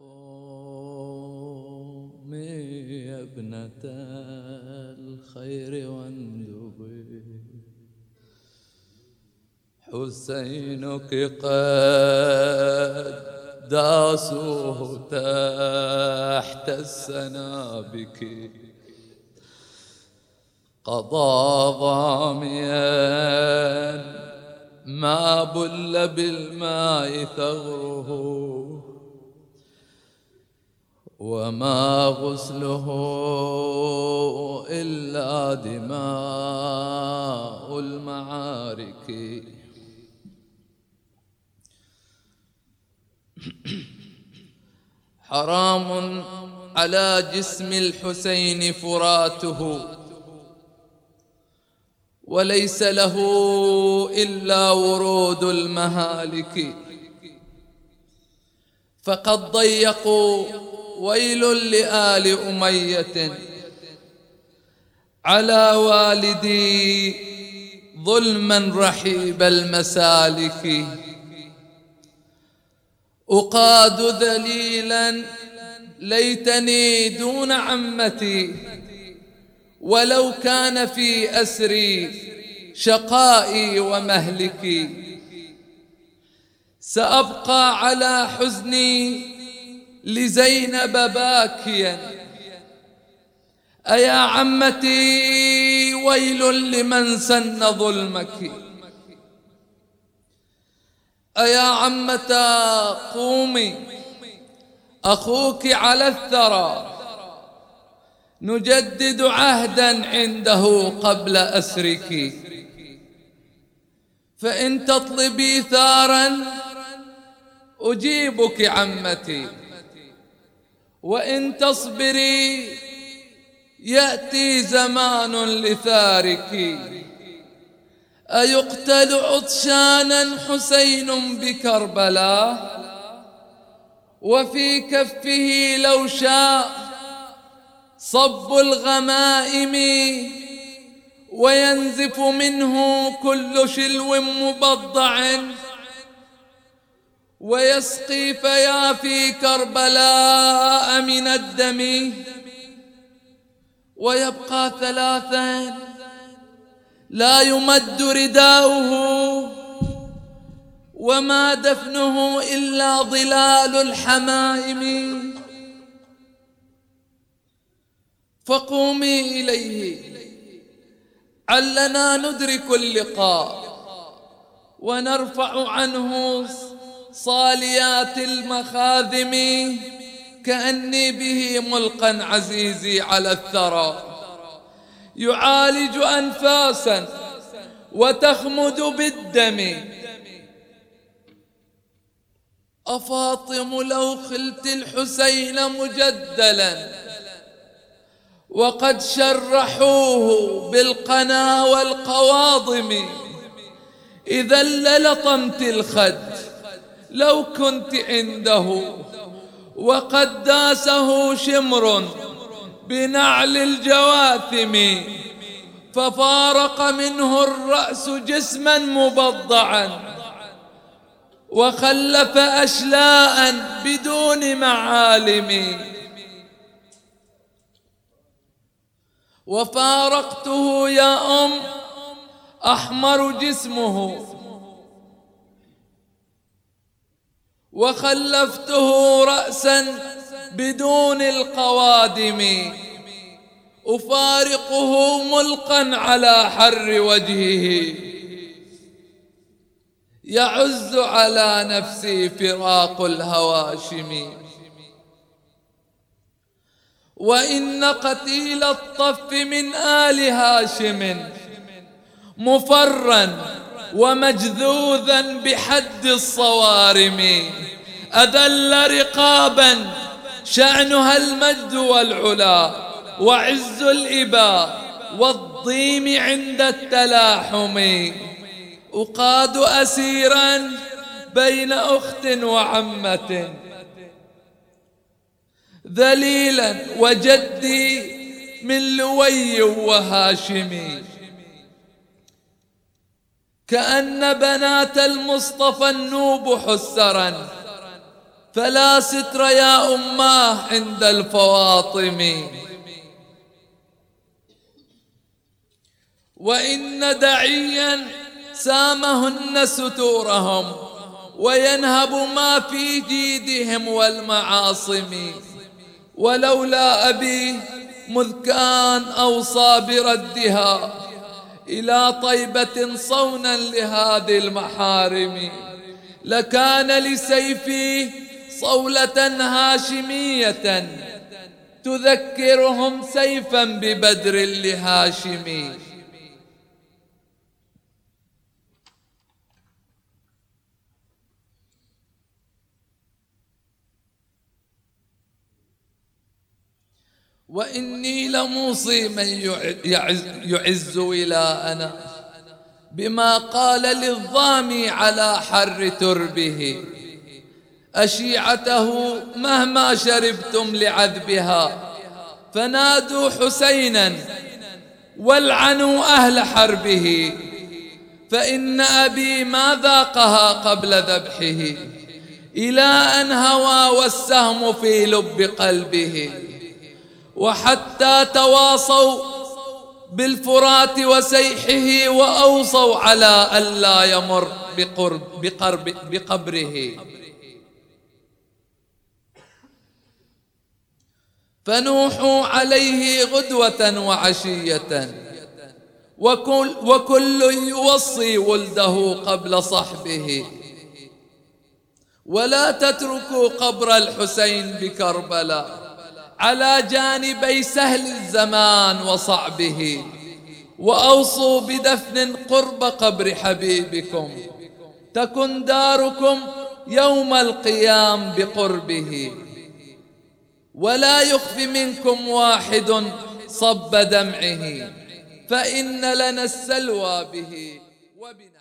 قومي يا ابنة الخير واندبي حسينك قد داسوه تحت السنابك. قضى ضاميا ما بل بالماء ثغره. وما غسله إلا دماء المعارك. حرام على جسم الحسين فراته. وليس له إلا ورود المهالك. فقد ضيقوا ويل لآل أمية. على والدي ظلما رحيب المسالك. أقاد ذليلا ليتني دون عمتي. ولو كان في أسري شقائي ومهلكي. سأبقى على حزني لزينب باكيا. أيا عمتي ويل لمن سن ظلمك. أيا عمتا قومي أخوك على الثرى. نجدد عهدا عنده قبل أسرك. فإن تطلبي ثارا أجيبك عمتي. وإن تصبري يأتي زمان لثارك. أيقتل عطشانا حسين بكربلاء؟ وفي كفه لو شاء صب الغمائم. وينزف منه كل شلو مبضع. ويسقي فيا في كربلاء من الدم. ويبقى ثلاثا لا يمد رداؤه. وما دفنه إلا ظلال الحمائم. فقومي إليه. علنا ندرك اللقاء ونرفع عنه صاليات المخاذم كأني به ملقا عزيزي على الثرى. يعالج أنفاسا وتخمد بالدم. أفاطم لو خلت الحسين مجدلا وقد شرحوه بالقنا والقواضم. إذا للطمت الخد. لو كنت عنده. وقد داسه شمر بنعل الجواثم ففارق منه الرأس جسما مبضعا وخلف أشلاء بدون معالم. وفارقته يا أم أحمر جسمه. وخلفته رأسا بدون القوادم. أفارقه ملقا على حر وجهه. يعز على نفسي فراق الهواشم. وإن قتيل الطف من آل هاشم مفرا ومجذوذا بحد الصوارم. أذل رقابا شأنها المجد والعلا وعز الإباء والضيم عند التلاحم. أقاد أسيرا بين أخت وعمة. ذليلا وجدي من لوي وهاشمي كأن بنات المصطفى النوب حسرا. فلا ستر يا أماه عند الفواطم. وإن دعيا سامهن ستورهم وينهب ما في جيدهم والمعاصم. ولولا أبي مذ كان أوصى بردها إلى طيبة صونا لهذه المحارم. لكان لسيفي صولة هاشمية. تذكرهم سيفا ببدر لهاشم وإني لموصي من يعز, يعز ولاءنا بما قال للظامي على حر تربه. أشيعته مهما شربتم لعذبها فنادوا حسينا والعنوا أهل حربه. فإن أبي ما ذاقها قبل ذبحه إلى أن هوى والسهم في لب قلبه. وحتى تواصوا بالفرات وسيحه وأوصوا على ألا يمر بقرب بقرب بقبره. فنوحوا عليه غدوة وعشية. وكل, وكل يوصي ولده قبل صحبه. ولا تتركوا قبر الحسين بكربلاء. على جانبي سهل الزمان وصعبه وأوصوا بدفن قرب قبر حبيبكم. تكن داركم يوم القيام بقربه. ولا يخفي منكم واحد صب دمعه فإن لنا السلوى به. وبنا